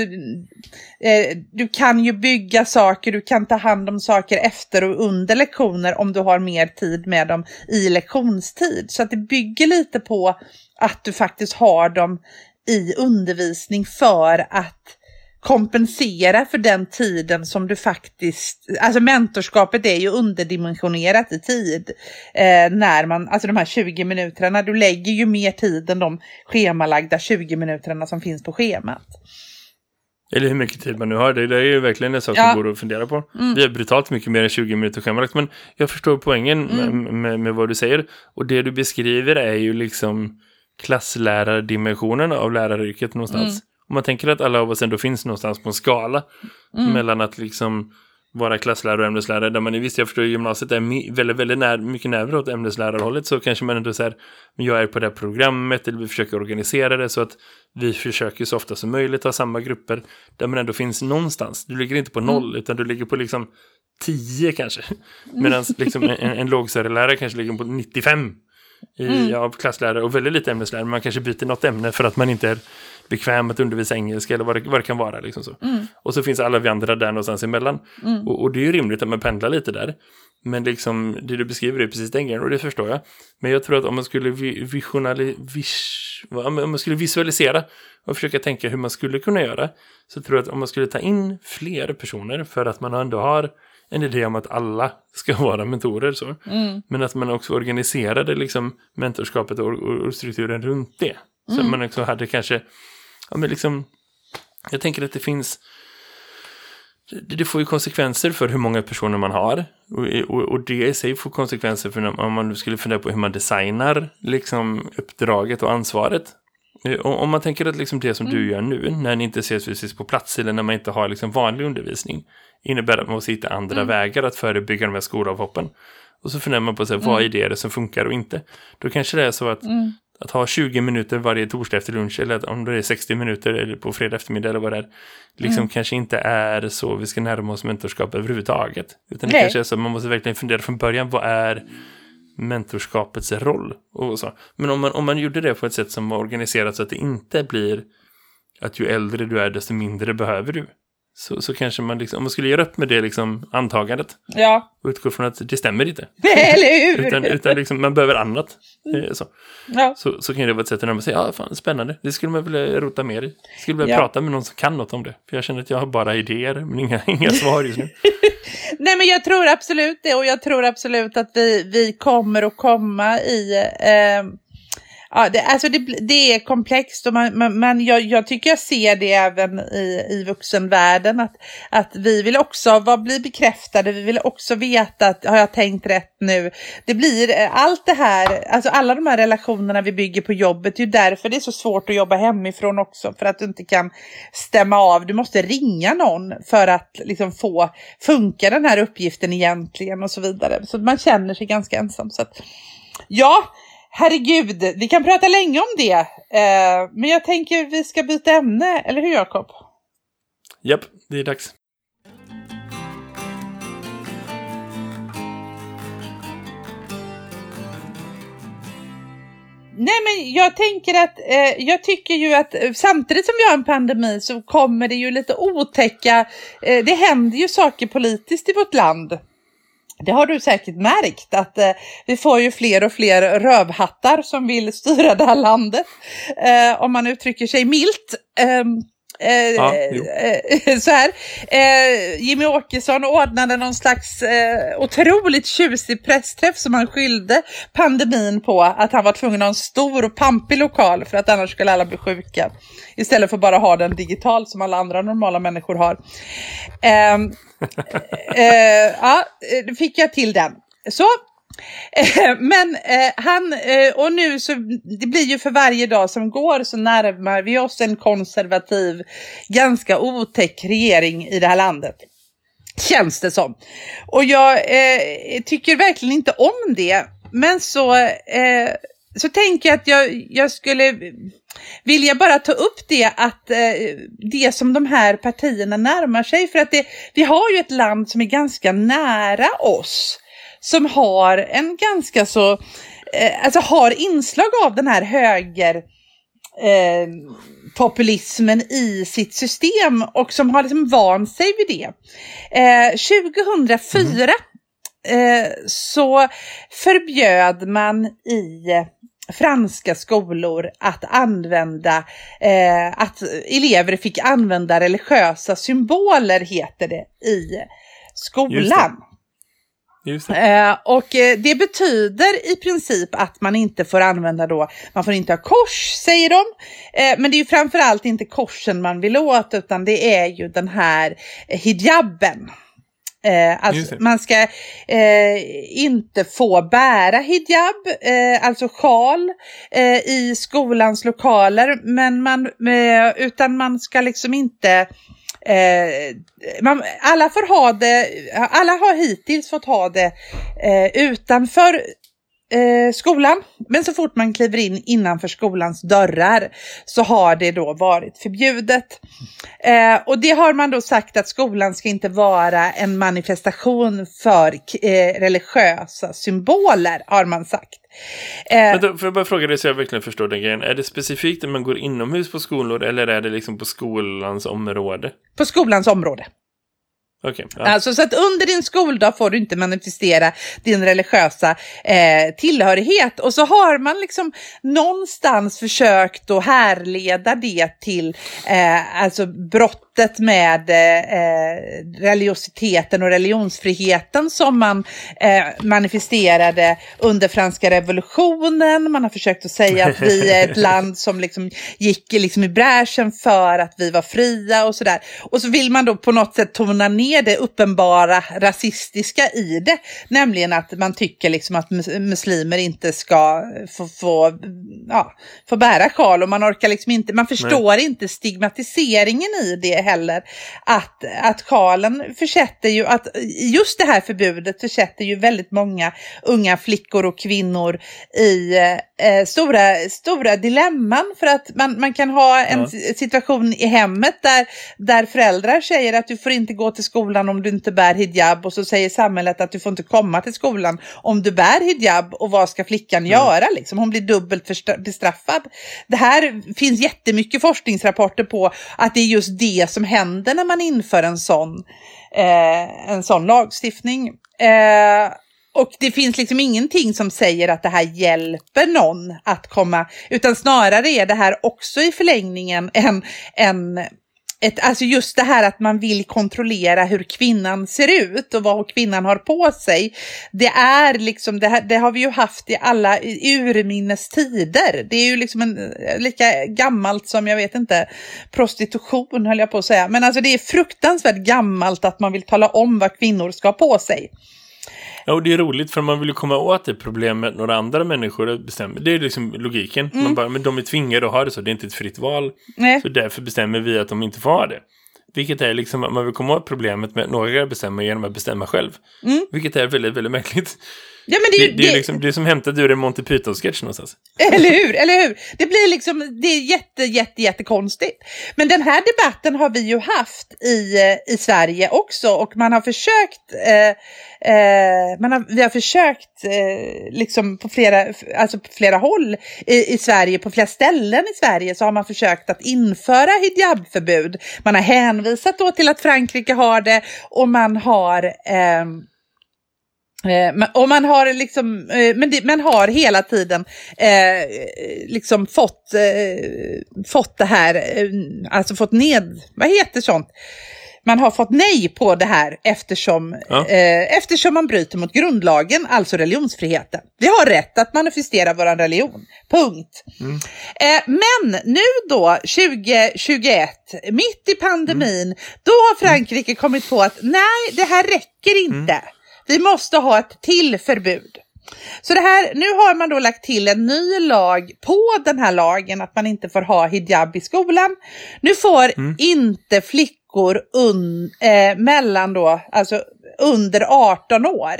eh, du kan ju bygga saker, du kan ta hand om saker efter och under lektioner om du har mer tid med dem i lektionstid. Så att det bygger lite på att du faktiskt har dem i undervisning för att kompensera för den tiden som du faktiskt, alltså mentorskapet är ju underdimensionerat i tid. Eh, när man, alltså de här 20 minuterna, du lägger ju mer tid än de schemalagda 20 minuterna som finns på schemat. Eller hur mycket tid man nu har. Det, det är ju verkligen en sak Ja. som går att fundera på. Vi har brutalt mycket mer än 20 minuter schemalagt. Men jag förstår poängen med, med, med vad du säger. Och det du beskriver är ju liksom klasslärardimensionen av läraryrket någonstans. Om man tänker att alla av oss ändå finns någonstans på en skala. Mellan att liksom vara klasslärare och ämneslärare. Där man i visst, jag förstår gymnasiet är väldigt, väldigt när, mycket närmare åt ämneslärarhållet. Så kanske man ändå säger, jag är på det här programmet. Eller vi försöker organisera det så att vi försöker så ofta som möjligt ha samma grupper. Där man ändå finns någonstans. Du ligger inte på noll utan du ligger på liksom 10 kanske. Medan liksom en, en lågstadielärare kanske ligger på 95 i, av klasslärare och väldigt lite ämneslärare. Man kanske byter något ämne för att man inte är bekväm att undervisa engelska eller vad det, vad det kan vara. Liksom så. Och så finns alla vi andra där någonstans emellan. Och, och det är ju rimligt att man pendlar lite där. Men liksom, det du beskriver är precis den grejen och det förstår jag. Men jag tror att om man skulle vi, visionali, vis, om man skulle visualisera och försöka tänka hur man skulle kunna göra så tror jag att om man skulle ta in fler personer för att man ändå har en idé om att alla ska vara mentorer så. Men att man också organiserade liksom mentorskapet och, och, och strukturen runt det. Så att man också hade kanske, ja men liksom, jag tänker att det finns, det, får ju konsekvenser för hur många personer man har. Och, och, och det i sig får konsekvenser för när, om man nu skulle fundera på hur man designar liksom uppdraget och ansvaret. Eh, Om man tänker att liksom det som du gör nu, när ni inte ses fysiskt på plats eller när man inte har liksom vanlig undervisning, innebär att man måste hitta andra vägar att förebygga de här skolavhoppen. Och så funderar man på så här, vad är det som funkar och inte. Då kanske det är så att, att ha 20 minuter varje torsdag efter lunch, eller att om det är 60 minuter eller på fredag eftermiddag eller vad det är, liksom kanske inte är så vi ska närma oss mentorskap överhuvudtaget. Utan det Nej. kanske är så att man måste verkligen fundera från början, vad är mentorskapets roll? Och så. Men om man, om man gjorde det på ett sätt som var organiserat så att det inte blir att ju äldre du är desto mindre behöver du. Så, så kanske man liksom, om man skulle göra upp med det liksom antagandet Ja, och utgå från att det stämmer inte. eller hur? Utan, utan liksom, man behöver annat. Eh, Så, Ja. så, så kan det vara ett sätt att närma sig, ja fan spännande, det skulle man vilja rota mer i. Jag skulle vilja Ja. prata med någon som kan något om det. För jag känner att jag har bara idéer, men inga, inga svar just nu. Nej men jag tror absolut det och jag tror absolut att vi, vi kommer att komma i, eh, Ja, det, alltså det, det är komplext och man, man, man, jag, jag tycker jag ser det även i, i vuxenvärlden att, att vi vill också vad, bli bekräftade, vi vill också veta att har jag tänkt rätt nu? Det blir eh, allt det här, alltså alla de här relationerna vi bygger på jobbet, det är ju därför det är så svårt att jobba hemifrån också för att du inte kan stämma av, du måste ringa någon för att liksom få funka den här uppgiften egentligen och så vidare. Så man känner sig ganska ensam. Så att, ja, Herregud, vi kan prata länge om det. Eh, men jag tänker vi ska byta ämne, eller hur Jakob? Japp, det är dags. Nej men jag tänker att, eh, jag tycker ju att eh, samtidigt som vi har en pandemi så kommer det ju lite otäcka, eh, det händer ju saker politiskt i vårt land. Det har du säkert märkt att eh, vi får ju fler och fler rövhattar som vill styra det här landet. Eh, om man uttrycker sig milt. Ehm, eh, Ja, eh, så här. Eh, Jimmy Åkesson ordnade någon slags eh, otroligt tjusig pressträff som han skyllde pandemin på att han var tvungen att ha en stor och pampig lokal för att annars skulle alla bli sjuka. Istället för bara ha den digital som alla andra normala människor har. Eh, ja, eh, då fick jag till den. Så. Eh, Men eh, han, eh, och nu så, det blir ju för varje dag som går så närmar vi oss en konservativ, ganska otäck regering i det här landet. Känns det som. Och jag eh, tycker verkligen inte om det. Men så, eh, så tänker jag att jag, jag skulle vilja bara ta upp det att eh, det som de här partierna närmar sig. För att det, vi har ju ett land som är ganska nära oss. Som har en ganska så, eh, alltså har inslag av den här höger eh, populismen i sitt system och som har liksom vant sig vid det. Eh, 2004 eh, så förbjöd man i franska skolor att använda, eh, att elever fick använda religiösa symboler heter det i skolan. Just det. Eh, och eh, det betyder i princip att man inte får använda då, man får inte ha kors säger de. Eh, men det är ju framförallt inte korsen man vill åt utan det är ju den här eh, hijaben. Eh, alltså man ska eh, inte få bära hijab, eh, alltså sjal, eh, i skolans lokaler, men man, eh, utan man ska liksom inte Eh, man, alla får ha det, alla har hittills fått ha det eh, utanför eh, skolan. Men så fort man kliver in innanför skolans dörrar så har det då varit förbjudet. Eh, och det har man då sagt att skolan ska inte vara en manifestation för eh, religiösa symboler har man sagt. Eh, Vänta, får jag bara fråga dig så jag verkligen förstår den grejen. Är det specifikt när man går inomhus på skolor eller är det liksom på skolans område? på skolans område. Okay, ja. Alltså, så att under din skoldag får du inte manifestera din religiösa eh, tillhörighet. Och så har man liksom någonstans försökt att härleda det till eh, alltså brottet med eh, religiositeten och religionsfriheten som man eh, manifesterade under franska revolutionen. Man har försökt att säga att vi är ett land som liksom gick liksom i bräschen för att vi var fria och sådär. Och så vill man då på något sätt tona ner det uppenbara rasistiska i det. Nämligen att man tycker liksom att mus- muslimer inte ska få, få, ja, få bära sjal och man orkar liksom inte, man förstår inte stigmatiseringen i det heller. Att, att sjalen försätter ju, att just det här förbudet försätter ju väldigt många unga flickor och kvinnor i eh, stora, stora dilemman för att man, man kan ha en Ja. situation i hemmet där, där föräldrar säger att du får inte gå till skolan om du inte bär hijab och så säger samhället att du får inte komma till skolan om du bär hijab och vad ska flickan göra liksom? Hon blir dubbelt bestraffad. Det här finns jättemycket forskningsrapporter på att det är just det som händer när man inför en sån, eh, en sån lagstiftning. Eh, och det finns liksom ingenting som säger att det här hjälper någon att komma, utan snarare är det här också i förlängningen en, en ett, alltså just det här att man vill kontrollera hur kvinnan ser ut och vad kvinnan har på sig. Det är liksom, det, här, det har vi ju haft i alla i urminnes tider. Det är ju liksom en, eh, lika gammalt som, jag vet inte, prostitution höll jag på att säga. Men alltså det är fruktansvärt gammalt att man vill tala om vad kvinnor ska ha på sig. Ja, och det är roligt för man vill ju komma åt det problemet några andra människor bestämmer. Det är liksom logiken. Mm. Man bara, men de är tvingade att ha det så, det är inte ett fritt val. Nej. Så därför bestämmer vi att de inte får ha det. Vilket är liksom att man vill komma åt problemet med att några bestämmer genom att bestämma själv. Mm. Vilket är väldigt, väldigt märkligt. Ja, men det, Det, det, är liksom, det är som hämtat ur en Monty Python-sketch någonstans. Eller hur? Eller hur? Det blir liksom, det är jätte, jätte, jättekonstigt. Men den här debatten har vi ju haft i, eh, i Sverige också och man har försökt, eh, eh, man har, vi har försökt eh, liksom på flera, alltså på flera håll i, i Sverige, på flera ställen i Sverige så har man försökt att införa hijabförbud. Man har hänvisat då till att Frankrike har det och man har ehm, Eh, Och man har liksom, eh, men det, man har hela tiden eh, liksom fått, eh, fått det här, eh, alltså fått ned, vad heter sånt? Man har fått nej på det här eftersom, Ja. eh, eftersom man bryter mot grundlagen, alltså religionsfriheten. Vi har rätt att manifestera vår religion, punkt. Eh, men nu då, 2021, mitt i pandemin, då har Frankrike kommit på att nej, det här räcker inte. Vi måste ha ett till förbud. Så det här, nu har man då lagt till en ny lag på den här lagen att man inte får ha hijab i skolan. Nu får inte flickor un, eh, mellan då, alltså under 18 år.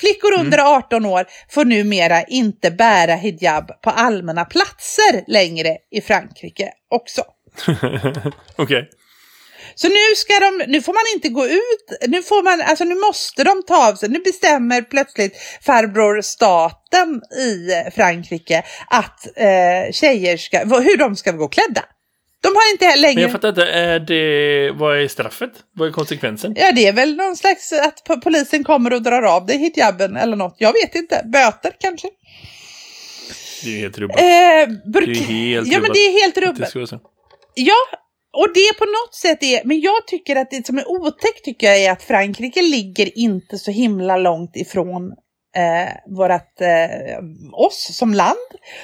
Flickor under 18 år får numera inte bära hijab på allmänna platser längre i Frankrike också. Okej. Så nu ska de, nu får man inte gå ut, nu får man, alltså nu måste de ta av sig, nu bestämmer plötsligt farbror staten i Frankrike att eh, tjejer ska, hur de ska gå klädda. De har inte Men längre, jag fattar inte, är det, vad är straffet? Vad är konsekvensen? ja det är väl någon slags att po- polisen kommer och drar av dig hijaben eller något, jag vet inte, böter kanske. Det är helt rubbat. Eh, Det burk- är helt ja men rubbat. det är helt Det så. Ja, och det på något sätt är, men jag tycker att det som är otäckt tycker jag är att Frankrike ligger inte så himla långt ifrån eh, vårat, eh, oss som land.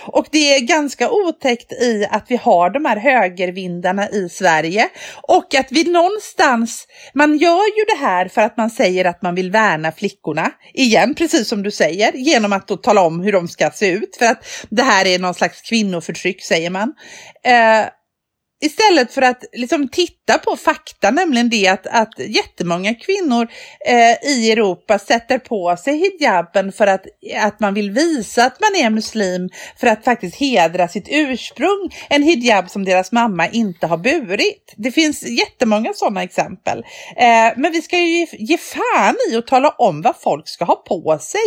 Och det är ganska otäckt i att vi har de här högervindarna i Sverige. Och att vi någonstans, man gör ju det här för att man säger att man vill värna flickorna. Igen, precis som du säger, genom att då tala om hur de ska se ut. För att det här är någon slags kvinnoförtryck, säger man. Eh, Istället för att liksom titta på fakta, nämligen det att, att jättemånga kvinnor eh, i Europa sätter på sig hijaben för att, att man vill visa att man är muslim, för att faktiskt hedra sitt ursprung. En hijab som deras mamma inte har burit. Det finns jättemånga sådana exempel. Eh, men vi ska ju ge, ge fan i att tala om vad folk ska ha på sig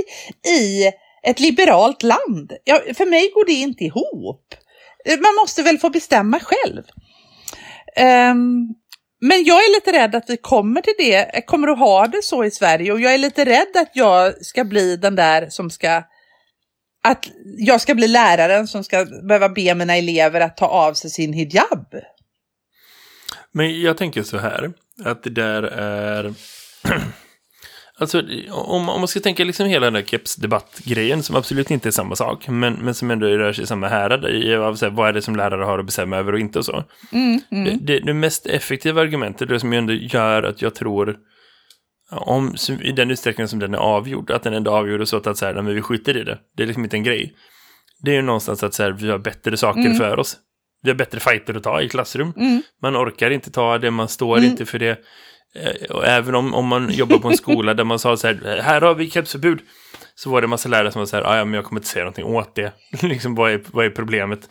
i ett liberalt land. Ja, för mig går det inte ihop. Eh, man måste väl få bestämma själv. Um, men jag är lite rädd att vi kommer till det, kommer att ha det så i Sverige och jag är lite rädd att jag ska bli den där som ska att jag ska bli läraren som ska behöva be mina elever att ta av sig sin hijab. Men jag tänker så här, att det där är... alltså, om, om man ska tänka liksom hela den där kepsdebattgrejen, som absolut inte är samma sak, men, men som ändå rör sig i samma härad, i av så här, vad är det som lärare har att bestämma över och inte och så. Mm, mm. Det, det, mest effektiva argumentet, det som ändå gör att jag tror, om, i den utsträckning som den är avgjord, att den ändå avgjord så att så här, men vi skiter i det. Det är liksom inte en grej. Det är ju någonstans att så här, vi har bättre saker för oss. Vi har bättre fighter att ta i klassrum. Mm. Man orkar inte ta det, man står inte för det. Eh, Och även om, om man jobbar på en skola där man sa så här, här har vi kepsförbud. Så var det en massa lärare som var så här, "Ah, ja men jag kommer inte säga någonting åt det. liksom, vad är, vad är problemet?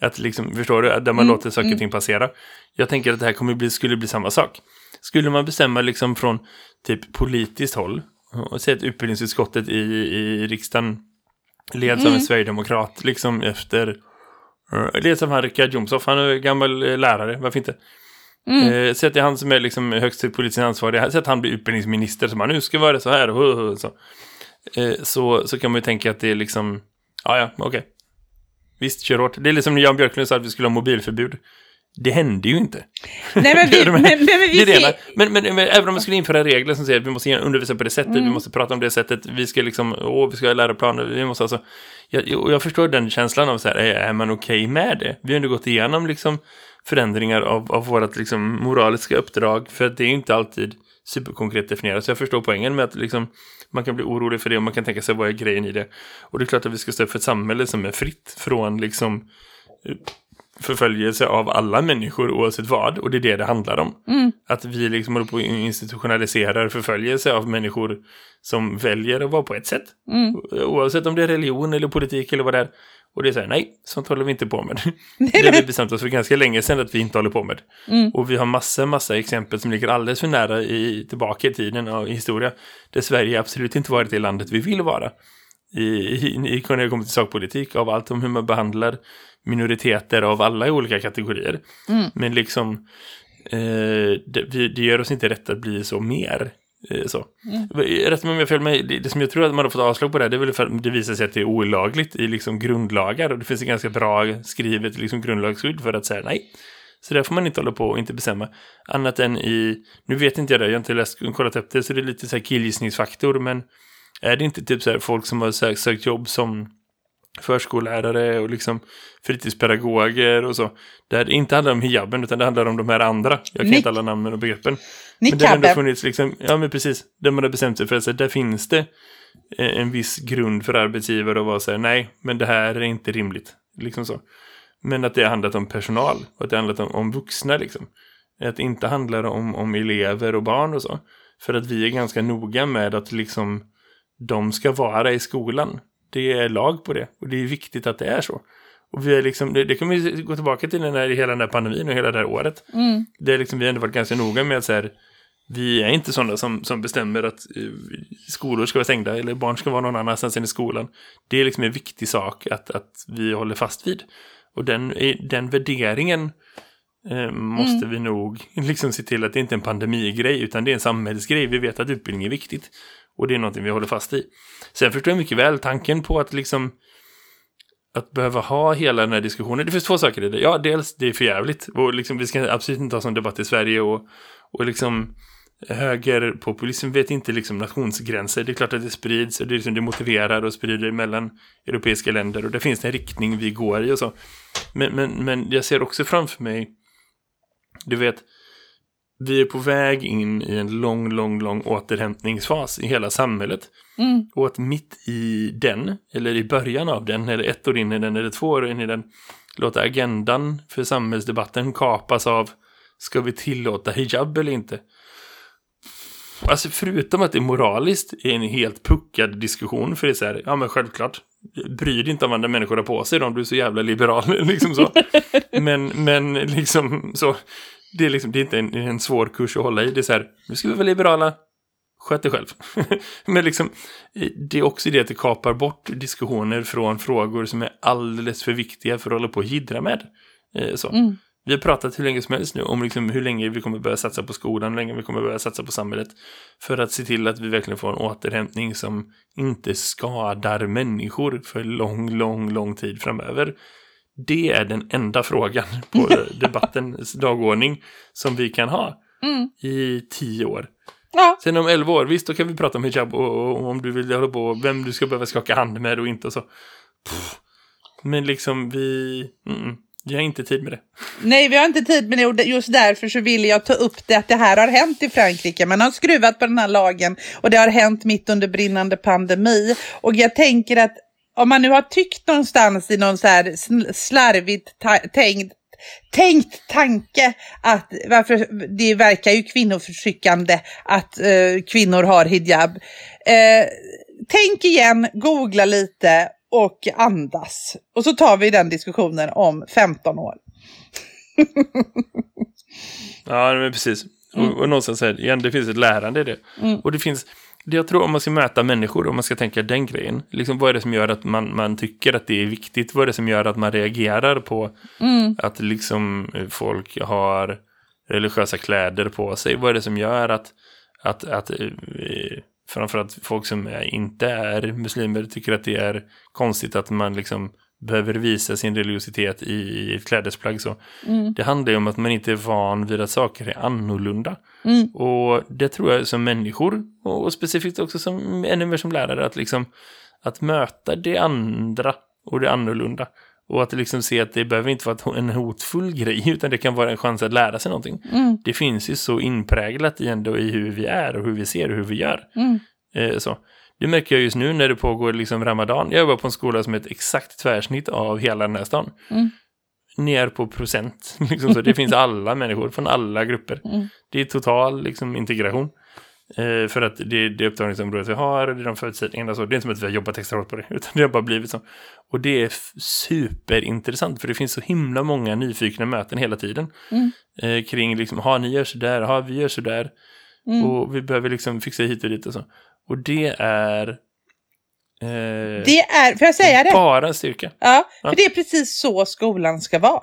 Att liksom, förstår du, där man låter saker och ting passera. Jag tänker att det här kommer bli, skulle bli samma sak. Skulle man bestämma liksom från typ politiskt håll, och säga att utbildningsutskottet i, i riksdagen leds av en sverigedemokrat, liksom efter, uh, leds av han Richard Jomshof, han är gammal eh, lärare, varför inte? Eh, Säg att det är han som är liksom högst politiskt ansvarig. Säg att han blir utbildningsminister. Så man, nu ska vara så här. Och, så. Eh, så. Så kan man ju tänka att det är liksom... Ja, ja, okej. Visst, kör hårt. Det är liksom när Jan Björklund sa att vi skulle ha mobilförbud. Det hände ju inte. Nej, men vi, men, men, men vi det är Men, men, men även om man skulle införa regler som säger att vi måste undervisa på det sättet, Mm. vi måste prata om det sättet, vi ska liksom, åh, vi ska ha läroplaner, vi måste alltså... Jag, jag förstår den känslan av så här, är, är man okej med det? Vi har ändå gått igenom liksom förändringar av, av vårt liksom moraliska uppdrag, för att det är ju inte alltid superkonkret definierat. Så jag förstår poängen med att liksom, man kan bli orolig för det och man kan tänka sig vad är grejen i det. Och det är klart att vi ska stå upp för ett samhälle som är fritt från liksom eh, förföljelse av alla människor oavsett vad. Och det är det det handlar om. Att vi liksom håller på och institutionaliserar förföljelse av människor som väljer att vara på ett sätt. Oavsett om det är religion eller politik eller vad det är. Och det är så här, nej, sånt håller vi inte på med. det har vi bestämt oss för ganska länge sedan att vi inte håller på med. Och vi har massa, massa exempel som ligger alldeles för nära i, tillbaka i tiden och i historia. Där Sverige absolut inte varit det landet vi vill vara. I, i, i, när det kommer till sakpolitik, av allt om hur man behandlar minoriteter av alla olika kategorier. Men liksom, eh, det, det gör oss inte rätt att bli så mer. Eh, så. Rätt mig om jag fel med, det, det som jag tror att man har fått avslag på det här, det är väl för att det visar sig att det är olagligt i liksom grundlagar. Och det finns ett ganska bra skrivet liksom grundlagsskydd för att säga nej. Så där får man inte hålla på och inte bestämma. Annat än i, nu vet inte jag det, jag har inte läst, kollat upp det, så det är lite så här killgissningsfaktor, men är det inte typ så här folk som har sökt, sökt jobb som förskollärare och liksom fritidspedagoger och så. Där det inte handlar om hijaben utan det handlar om de här andra. Jag kan Nick- inte alla namnen och begreppen. Men det har ändå funnits liksom, ja men precis, där man har bestämt sig för att där finns det eh, en viss grund för arbetsgivare att vara så här, nej, men det här är inte rimligt. Liksom så. Men att det har handlat om personal och att det har handlat om, om vuxna liksom. Att det inte handlar om, om elever och barn och så. För att vi är ganska noga med att liksom de ska vara i skolan. Det är lag på det och det är viktigt att det är så. Och vi är liksom, det, det kan vi gå tillbaka till den här, hela den här pandemin och hela det här året. Det är liksom, vi har ändå varit ganska noga med att så här, vi är inte sådana som, som bestämmer att eh, skolor ska vara stängda eller barn ska vara någon annanstans än i skolan. Det är liksom en viktig sak att, att vi håller fast vid. Och den, den värderingen eh, måste vi nog liksom se till att det inte är en pandemigrej utan det är en samhällsgrej. Vi vet att utbildning är viktigt. Och det är någonting vi håller fast i. Sen förstår jag mycket väl tanken på att liksom att behöva ha hela den här diskussionen. Det finns två saker i det. Ja, dels det är för jävligt. Och liksom, vi ska absolut inte ha sån debatt i Sverige. Och, och liksom högerpopulism vet inte liksom nationsgränser. Det är klart att det sprids och det, liksom, det motiverar och sprider mellan europeiska länder. Och det finns en riktning vi går i och så. Men, men, men jag ser också framför mig, du vet, vi är på väg in i en lång, lång, lång återhämtningsfas i hela samhället. Och att mitt i den, eller i början av den, eller ett år in i den, eller två år in i den, låta agendan för samhällsdebatten kapas av ska vi tillåta hijab eller inte? Alltså förutom att det moraliskt är en helt puckad diskussion, för det är så här, ja men självklart, bry dig inte om andra människor har på sig om du är så jävla liberal, liksom så. Men, men liksom så, det är liksom, det är inte en, en svår kurs att hålla i, det är så här, nu ska vi vara liberala, sköt dig själv. Men liksom, det är också det att det kapar bort diskussioner från frågor som är alldeles för viktiga för att hålla på och jiddra med. Eh, Så. Vi har pratat hur länge som helst nu om liksom hur länge vi kommer börja satsa på skolan, hur länge vi kommer börja satsa på samhället. För att se till att vi verkligen får en återhämtning som inte skadar människor för lång, lång, lång tid framöver. Det är den enda frågan på debattens dagordning som vi kan ha i tio år. Ja, Sen om 11 år, visst då kan vi prata om hijab och, och, och om du vill hålla på, vem du ska behöva skaka hand med och inte och så. Pff. Men liksom vi, mm, vi har inte tid med det. nej, vi har inte tid med det och just därför så vill jag ta upp det att det här har hänt i Frankrike. Man har skruvat på den här lagen och det har hänt mitt under brinnande pandemi. Och jag tänker att om man nu har tyckt någonstans i någon så här sl- slarvigt tänkt tänkt tanke att varför det verkar ju kvinnoförtryckande att eh, kvinnor har hijab. Eh, tänk igen, googla lite och andas. Och så tar vi den diskussionen om 15 år. Ja, men precis. Och, och någonstans här, igen, det finns ett lärande i det. Och det finns, jag tror om man ska möta människor, om man ska tänka den grejen, liksom vad är det som gör att man, man tycker att det är viktigt? Vad är det som gör att man reagerar på att liksom folk har religiösa kläder på sig? Vad är det som gör att, att, att eh, framförallt folk som inte är muslimer tycker att det är konstigt att man liksom behöver visa sin religiositet i ett klädesplagg. Så. Mm. Det handlar ju om att man inte är van vid att saker är annorlunda. Mm. Och det tror jag som människor, och specifikt också som ännu mer som lärare, att liksom att möta det andra och det annorlunda. Och att liksom se att det behöver inte vara en hotfull grej, utan det kan vara en chans att lära sig någonting. Mm. Det finns ju så inpräglat i ändå i hur vi är och hur vi ser och hur vi gör. Mm. Eh, så. Det märker jag just nu när det pågår liksom Ramadan. Jag jobbar på en skola som är ett exakt tvärsnitt av hela den här stan. Mm. Ner på procent. Liksom så. Det finns alla människor från alla grupper. Mm. Det är total liksom, integration. Eh, för att det det upptagningsområdet vi har, det är de förutsättningarna. Så. Det är inte som att vi har jobbat extra hårt på det, utan det har bara blivit så. Och det är superintressant, för det finns så himla många nyfikna möten hela tiden. Mm. Eh, kring liksom, ha ni gör så där, ha vi gör så där. Mm. Och vi behöver liksom fixa hit och dit och så. Och det är... Eh, Det är, får jag säga det? bara en styrka. Ja, Ja. för det är precis så skolan ska vara.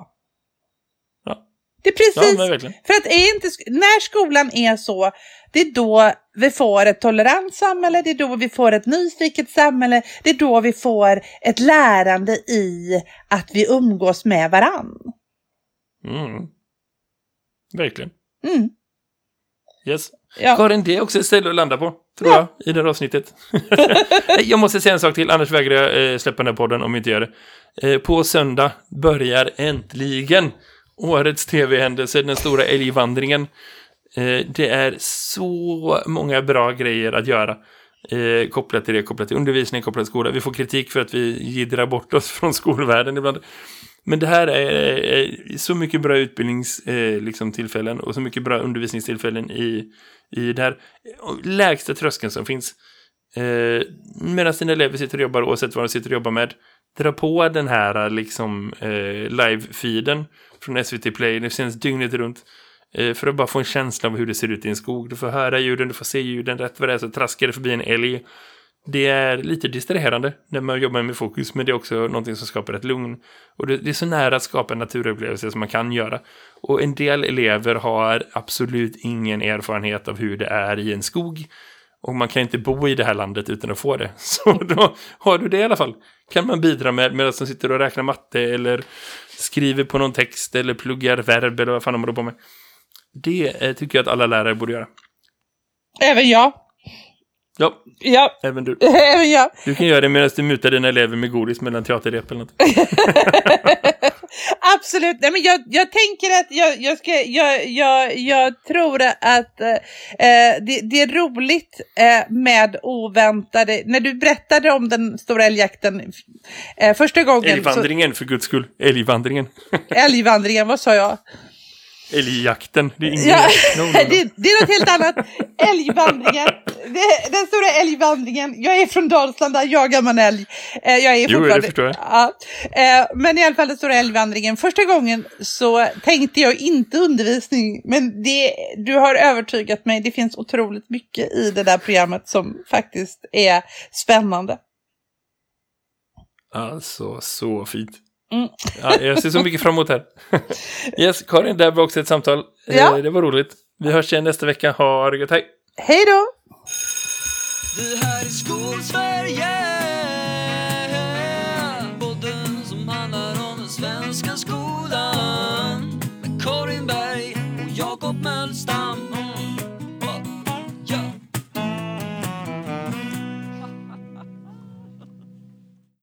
Ja. Det är Ja, precis, verkligen. för att är inte, när skolan är så, det är då vi får ett tolerant samhälle, det är då vi får ett nyfiket samhälle, det är då vi får ett lärande i att vi umgås med varann. Mm. Verkligen. Mm. Yes. Ja. Karin, det är också ett ställe att landa på, tror Ja. jag, i det här avsnittet. Jag måste säga en sak till, annars vägrar jag eh, släppa den här podden om vi inte gör det. Eh, på söndag börjar äntligen årets tv-händelse, den stora älgvandringen. Eh, det är så många bra grejer att göra. Eh, kopplat till det, kopplat till undervisning, kopplat till skola. Vi får kritik för att vi giddrar bort oss från skolvärlden ibland. Men det här är så mycket bra utbildningstillfällen eh, liksom, tillfällen och så mycket bra undervisningstillfällen i, i det här lägsta tröskeln som finns. Eh, medan dina elever sitter och jobbar, oavsett vad de sitter och jobbar med, dra på den här liksom, eh, live-feeden från SVT Play, det känns dygnet runt. Eh, för att bara få en känsla av hur det ser ut i en skog. Du får höra ljuden, du får se ljuden, rätt vad det är så traskar det förbi en älg. Det är lite distraherande när man jobbar med fokus, men det är också någonting som skapar ett lugn. Och det, det är så nära att skapa en naturupplevelse som man kan göra. Och en del elever har absolut ingen erfarenhet av hur det är i en skog. Och man kan inte bo i det här landet utan att få det. Så då har du det i alla fall. Kan man bidra med medan de sitter och räknar matte eller skriver på någon text eller pluggar verb eller vad fan de håller på med. Det eh, tycker jag att alla lärare borde göra. Även jag. Ja, Ja, även du. även jag. Du kan göra det medan du mutar dina elever med godis mellan teaterrep eller något. Absolut. Nej, men jag, jag tänker att jag, jag, ska, jag, jag, jag tror att eh, det, det är roligt eh, med oväntade... När du berättade om den stora älgjakten eh, första gången... Älgvandringen för guds skull. Älgvandringen. Så, älgvandringen, vad sa jag? Älgjakten. Det är ingen Ja. No, no, no. det, det är något helt annat. Älgvandringen. Det, den stora älgvandringen. Jag är från Dalsland, där jagar man älg. Eh, jag är Jo, det förstår jag. Ja. Eh, men i alla fall den stora älgvandringen. Första gången så tänkte jag inte undervisning. Men det, du har övertygat mig. Det finns otroligt mycket i det där programmet som faktiskt är spännande. Alltså, så fint. Mm. Ja, jag ser så mycket fram emot det här. Yes, Karin, det här var också ett samtal. Eh, Ja. Det var roligt. Vi hörs igen nästa vecka. Ha det gött, hej! Hej då!